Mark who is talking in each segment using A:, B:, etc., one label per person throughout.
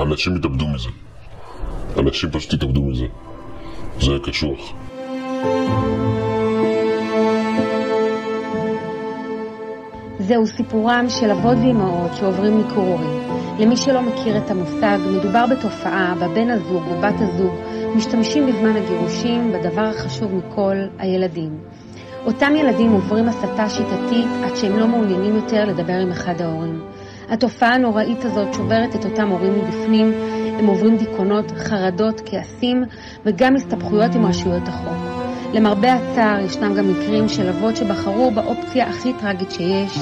A: אנשים התאבדו מזה. אנשים פשוט התאבדו מזה. זה קשוח.
B: זהו סיפורם של אבות ואימהות שעוברים ניכור הורי. למי שלא מכיר את המושג, מדובר בתופעה בה בן הזוג ובת הזוג משתמשים בזמן הגירושים בדבר החשוב מכל, הילדים. אותם ילדים עוברים הסתה שיטתית עד שהם לא מעוניינים יותר לדבר עם אחד ההורים. התופעה הנוראית הזאת שוברת את אותם הורים מבפנים, הם עוברים דיכאונות, חרדות, כעסים וגם הסתבכויות עם רשויות החוק. למרבה הצער, ישנם גם מקרים של אבות שבחרו באופציה הכי טרגית שיש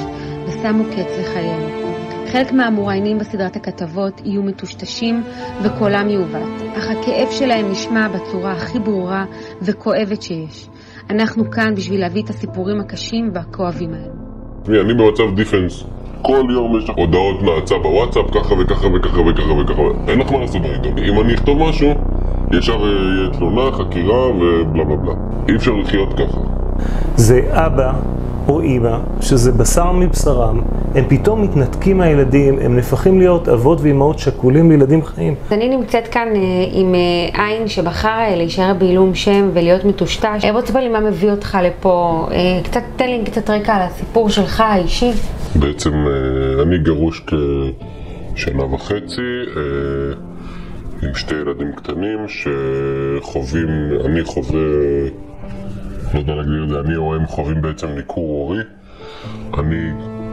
B: ושמו קץ לחייהם. חלק מהמוראיינים בסדרת הכתבות יהיו מטושטשים וקולם יעוות, אך הכאב שלהם נשמע בצורה הכי ברורה וכואבת שיש. אנחנו כאן בשביל להביא את הסיפורים הקשים והכואבים האלו.
A: תשמעי, אני במצב דיפנס. כל יום יש לך הודעות נאצה בוואטסאפ, ככה וככה וככה וככה וככה. אין לך מה לעשות איתו. אם אני אכתוב משהו, ישר אה, יהיה תלונה, חקירה ובלה בלה בלה. אי אפשר לחיות ככה.
C: זה אבא או אימא, שזה בשר מבשרם, הם פתאום מתנתקים מהילדים, הם נהפכים להיות אבות ואימהות שכולים לילדים חיים.
B: אז אני נמצאת כאן אה, עם אה, עין שבחר אה, להישאר בעילום שם ולהיות מטושטש. אה, בוא תספר לי מה מביא אותך לפה, אה, קצת, תן לי קצת רקע על הסיפור שלך האישי.
A: בעצם אה, אני גרוש כשנה וחצי, אה, עם שתי ילדים קטנים שחווים, אני חווה, לא יודע להגדיר את זה, אני או הם חווים בעצם ניכור הורי. אני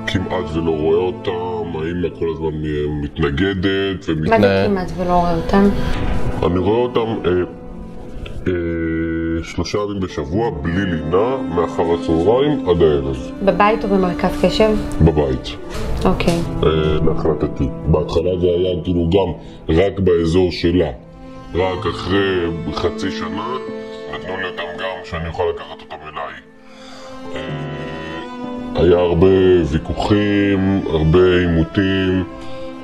A: כמעט ולא רואה אותם, האמא כל הזמן מתנגדת
B: מה
A: ומתנגדת.
B: זה כמעט ולא רואה אותם?
A: אני רואה אותם אה, אה, שלושה ימים בשבוע בלי לינה, מאחר הצהריים עד הערב,
B: בבית או במרכז קשב?
A: בבית.
B: אוקיי.
A: אה, להחלטתי. בהתחלה זה היה כאילו גם רק באזור שלה. רק אחרי חצי שנה נתנו לי אותם גם שאני יכול לקחת אותם אליי. אה, היה הרבה ויכוחים, הרבה עימותים.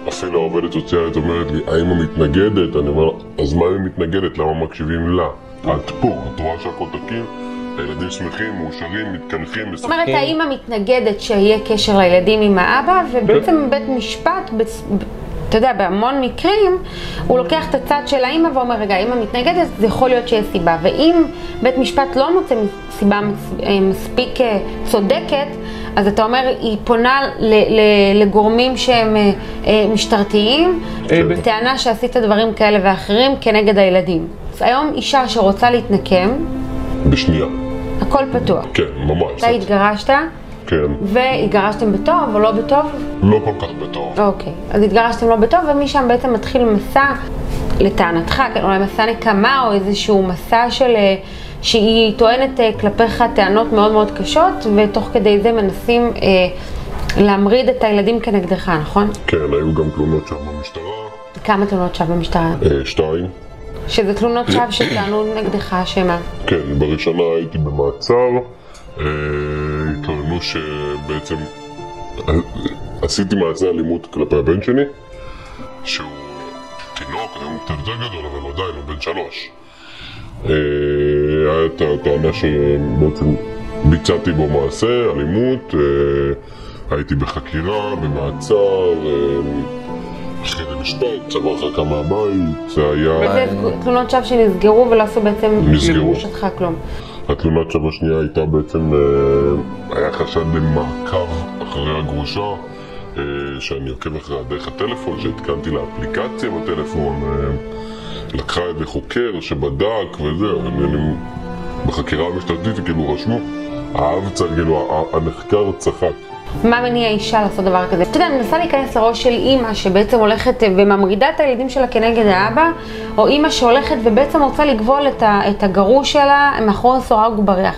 A: אפילו העובדת סוציאלית אומרת לי, האמא מתנגדת? אני אומר, אז מה אם היא מתנגדת? למה מקשיבים לה? את פה, את רואה שהכל תקין? הילדים שמחים, מאושרים, מתקנחים,
B: זאת אומרת, האימא מתנגדת שיהיה קשר לילדים עם האבא, ובעצם בית משפט, אתה יודע, בהמון מקרים, הוא לוקח את הצד של האימא ואומר, רגע, האימא מתנגדת, זה יכול להיות שיש סיבה. ואם בית משפט לא מוצא סיבה אה, מספיק אה, צודקת, אז אתה אומר, היא פונה לגורמים שהם אה, משטרתיים, בטענה שעשית דברים כאלה ואחרים כנגד הילדים. אז היום אישה שרוצה להתנקם,
A: בשנייה.
B: הכל פתוח.
A: כן, ממש.
B: אתה התגרשת,
A: כן.
B: והתגרשתם בטוב או לא בטוב?
A: לא כל כך בטוב.
B: אוקיי. אז התגרשתם לא בטוב, ומשם בעצם מתחיל מסע, לטענתך, כן, אולי מסע נקמה או איזשהו מסע של... אה, שהיא טוענת אה, כלפיך טענות מאוד מאוד קשות, ותוך כדי זה מנסים אה, להמריד את הילדים כנגדך, נכון?
A: כן, היו גם תלונות שם במשטרה.
B: כמה תלונות שווא במשטרה?
A: אה, שתיים.
B: שזה תלונות שווא שטענו נגדך, שמה?
A: כן, בראשונה הייתי במעצר. אה, שבעצם אה, עשיתי מעשה אלימות כלפי הבן שלי, שהוא תינוק, היום קצת יותר גדול, אבל עדיין הוא בן שלוש. אה, היה את הטענה שבעצם ביצעתי בו מעשה, אלימות, אה, הייתי בחקירה, במעצר, אחרי משפט, צבא הרחקה מהבית, זה היה...
B: וזה תלונות שווא שנסגרו ולא עשו בעצם
A: נסגרו.
B: לגרושתך כלום.
A: התלונת שווא השנייה הייתה בעצם, אה, היה חשד למעקב אחרי הגרושה, אה, שאני עוקב אחריה דרך הטלפון, שהתקנתי לאפליקציה בטלפון, אה, לקחה איזה חוקר שבדק וזהו, אני, בחקירה המשטרתית כאילו רשמו, האב כאילו הנחקר צחק.
B: מה מניע אישה לעשות דבר כזה? אתה יודע, אני מנסה להיכנס לראש של אימא שבעצם הולכת אה, וממרידה את הילדים שלה כנגד האבא, או אימא שהולכת ובעצם רוצה לגבול את, ה, את הגרוש שלה מאחורי סורג ובריח.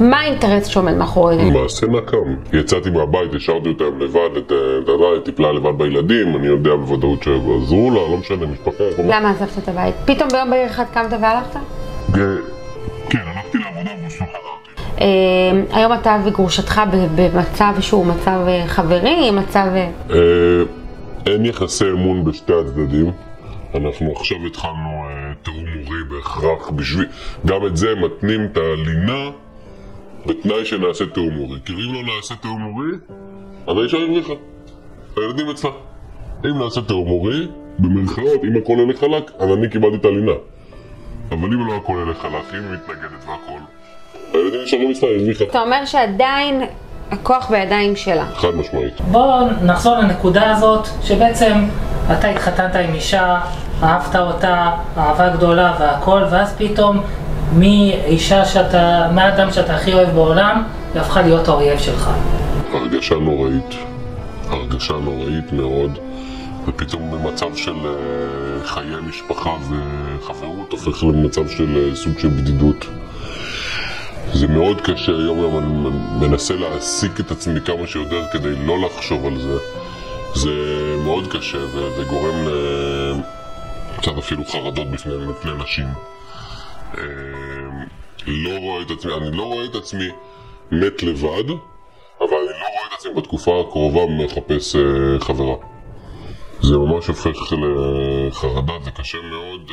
B: מה האינטרס שעומד מאחורי זה?
A: מעשה נקם. יצאתי מהבית, השארתי אותם לבד, את ה- אתה יודע, היא טיפלה לבד בילדים, אני יודע בוודאות שעזרו לה, לא משנה, משפחה.
B: למה עזבת את הבית? פתאום ביום בהיר אחד קמת והלכת?
A: כן, הלכתי לעבודה ופשוט חזרתי.
B: אה, היום אתה וגרושתך במצב שהוא מצב אה, חברי, מצב... אה,
A: אין יחסי אמון בשתי הצדדים. אנחנו עכשיו התחלנו תיאום מורי בהכרח בשביל... גם את זה מתנים את הלינה בתנאי שנעשה תיאום מורי. כי אם לא נעשה תיאום מורי, אז האישה הרוויחה. הילדים אצלה. אם נעשה תיאום מורי, במרכאות, אם הכל ילך חלק, אז אני קיבלתי את הלינה. אבל אם לא הכל ילך חלק, אם היא מתנגדת והכל, הילדים נשארים איתך, היא הרוויחה.
B: אתה אומר שעדיין הכוח בידיים שלה.
A: חד משמעית.
D: בואו נחזור לנקודה הזאת, שבעצם אתה התחתנת עם אישה, אהבת אותה, אהבה גדולה והכל, ואז פתאום מאישה שאתה, מהאדם שאתה הכי אוהב בעולם, היא הפכה להיות האויב שלך.
A: הרגשה נוראית, הרגשה נוראית מאוד, ופתאום במצב של אה, חיי משפחה וחברות הופך למצב של אה, סוג של בדידות. זה מאוד קשה, היום יום אני מנסה להעסיק את עצמי כמה שיותר כדי לא לחשוב על זה. זה מאוד קשה וזה גורם קצת אפילו חרדות בפני, בפני נשים. אה, לא רואה את עצמי, אני לא רואה את עצמי מת לבד, אבל אני לא רואה את עצמי בתקופה הקרובה מחפש אה, חברה. זה ממש הופך לחרדה, זה קשה מאוד,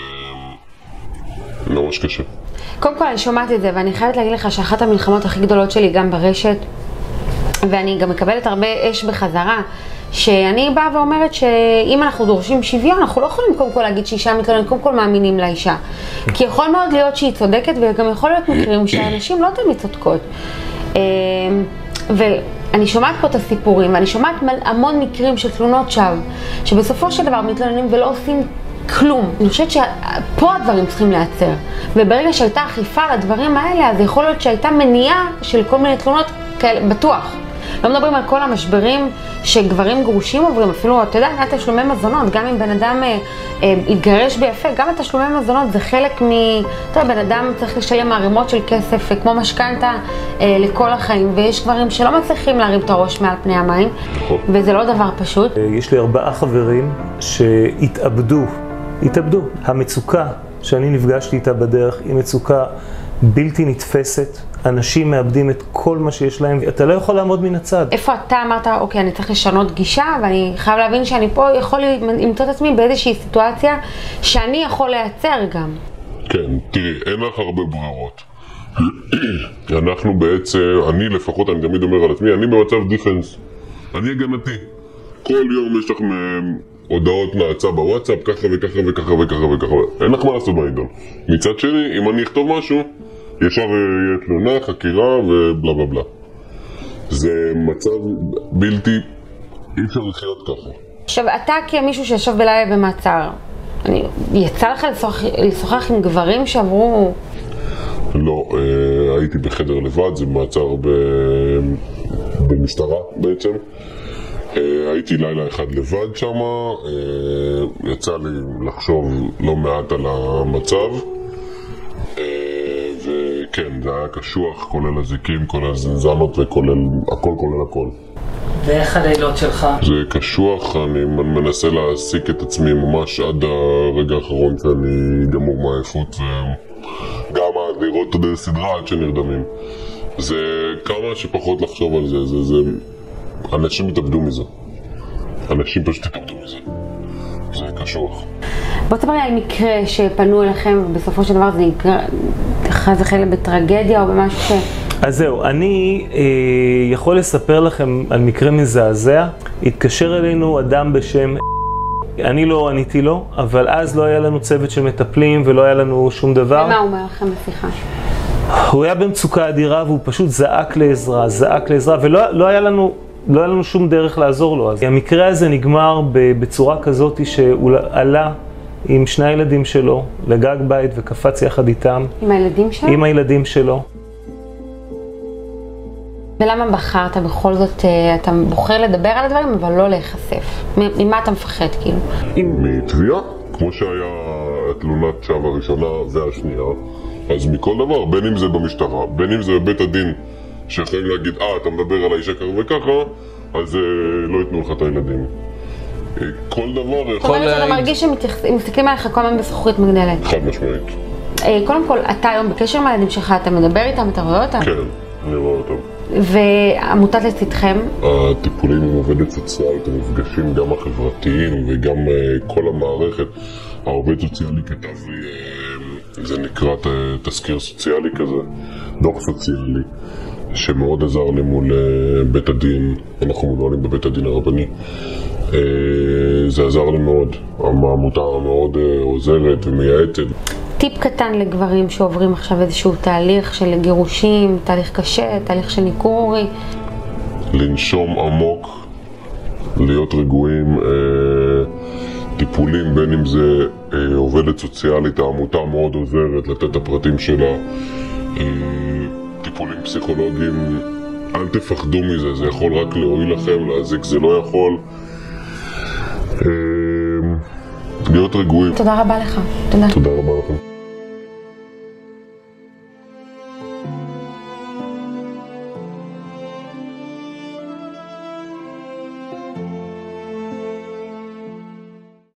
A: אה, ממש קשה.
B: קודם כל אני שומעת את זה, ואני חייבת להגיד לך שאחת המלחמות הכי גדולות שלי גם ברשת, ואני גם מקבלת הרבה אש בחזרה, שאני באה ואומרת שאם אנחנו דורשים שוויון, אנחנו לא יכולים קודם כל להגיד שאישה מתלוננת, קודם כל מאמינים לאישה. כי יכול מאוד להיות שהיא צודקת, וגם יכול להיות מקרים שהנשים לא תמיד צודקות. אמ, ואני שומעת פה את הסיפורים, ואני שומעת המון מקרים של תלונות שווא, שבסופו של דבר מתלוננים ולא עושים כלום. אני חושבת שפה הדברים צריכים להיעצר. וברגע שהייתה אכיפה על הדברים האלה, אז יכול להיות שהייתה מניעה של כל מיני תלונות כאלה, בטוח. לא מדברים על כל המשברים שגברים גרושים עוברים, אפילו, אתה יודע, גם תשלומי מזונות, גם אם בן אדם אה, אה, יתגרש ביפה, גם התשלומי מזונות זה חלק מ... אתה יודע, בן אדם צריך לשלם ערימות של כסף, אה, כמו משכנתה, אה, לכל החיים, ויש גברים שלא מצליחים להרים את הראש מעל פני המים,
A: נכון.
B: וזה לא דבר פשוט.
C: אה, יש לי ארבעה חברים שהתאבדו, התאבדו. המצוקה שאני נפגשתי איתה בדרך היא מצוקה בלתי נתפסת. אנשים מאבדים את כל מה שיש להם, אתה לא יכול לעמוד מן הצד.
B: איפה אתה אמרת, אוקיי, אני צריך לשנות גישה, ואני חייב להבין שאני פה יכול למצוא את עצמי באיזושהי סיטואציה שאני יכול לייצר גם.
A: כן, תראי, אין לך הרבה ברירות. אנחנו בעצם, אני לפחות, אני תמיד אומר על עצמי, אני במצב דיפנס. אני הגנתי. כל יום יש לך הודעות נאצה בוואטסאפ, ככה וככה וככה וככה וככה. אין לך מה לעשות בעידון. מצד שני, אם אני אכתוב משהו, ישר יהיה תלונה, חקירה ובלה בלה בלה. זה מצב בלתי, אי אפשר לחיות ככה.
B: עכשיו, אתה כמישהו שישב בלילה במעצר, אני, יצא לך לשוחח, לשוחח עם גברים שעברו...
A: לא, אה, הייתי בחדר לבד, זה מעצר ב... במשטרה בעצם. אה, הייתי לילה אחד לבד שם, אה, יצא לי לחשוב לא מעט על המצב. כן, זה היה קשוח, כולל הזיקים, כולל זנזנות וכולל הכל כולל הכל.
D: ואיך הלילות שלך?
A: זה קשוח, אני מנסה להעסיק את עצמי ממש עד הרגע האחרון שאני גמור מעייפות וגם לראות את הסדרה עד שנרדמים. זה כמה שפחות לחשוב על זה, זה, זה... אנשים יתאבדו מזה. אנשים פשוט יתאבדו מזה. זה קשוח.
B: בוא תספר לי על מקרה שפנו אליכם ובסופו של דבר זה נקרא, חס וחלילה בטרגדיה או במשהו ש...
C: אז זהו, אני אה, יכול לספר לכם על מקרה מזעזע. התקשר אלינו אדם בשם... אני לא עניתי לו, אבל אז לא היה לנו צוות של מטפלים ולא היה לנו שום דבר.
B: ומה הוא אומר לכם בשיחה?
C: הוא היה במצוקה אדירה והוא פשוט זעק לעזרה, זעק לעזרה, ולא לא היה לנו... לא היה לנו שום דרך לעזור לו. אז המקרה הזה נגמר בצורה כזאת שהוא עלה עם שני הילדים שלו לגג בית וקפץ יחד איתם.
B: עם הילדים שלו?
C: עם הילדים שלו.
B: ולמה בחרת בכל זאת, אה, אתה בוחר לדבר על הדברים אבל לא להיחשף? ממה אתה מפחד כאילו?
A: מתביעה, כמו שהיה תלונת שווא הראשונה והשנייה, אז מכל דבר, בין אם זה במשטרה, בין אם זה בבית הדין, שיכולים להגיד, אה, אתה מדבר על האישה ככה וככה, אז אה, לא ייתנו לך את הילדים. כל דבר יכול...
B: זאת אומרת שאתה מרגיש שמסתכלים עליך כל הזמן בזכוכית מגדלת.
A: חד משמעית.
B: אה, קודם כל, אתה היום בקשר עם הילדים שלך, אתה מדבר איתם, אתה רואה אותם?
A: כן, אני רואה אותם.
B: ועמותת לצדכם?
A: הטיפולים עם עובדת סוציאלית, המפגשים גם החברתיים וגם אה, כל המערכת. העובד סוציאלי כתב לי, אה, זה נקרא תזכיר סוציאלי כזה, דוח סוציאלי, שמאוד עזר לי מול בית הדין, אנחנו מנוהלים בבית הדין הרבני. אה, זה עזר לי מאוד, העמותה מאוד אה, עוזרת ומייעצת.
B: טיפ קטן לגברים שעוברים עכשיו איזשהו תהליך של גירושים, תהליך קשה, תהליך של ניכור.
A: לנשום עמוק, להיות רגועים, אה, טיפולים, בין אם זה אה, עובדת סוציאלית, העמותה מאוד עוזרת לתת את הפרטים שלה, אה, טיפולים פסיכולוגיים, אל תפחדו מזה, זה יכול רק להועיל לכם, להזיק זה לא יכול. אה, להיות רגועים.
B: תודה רבה לך. תודה.
A: תודה רבה לכם.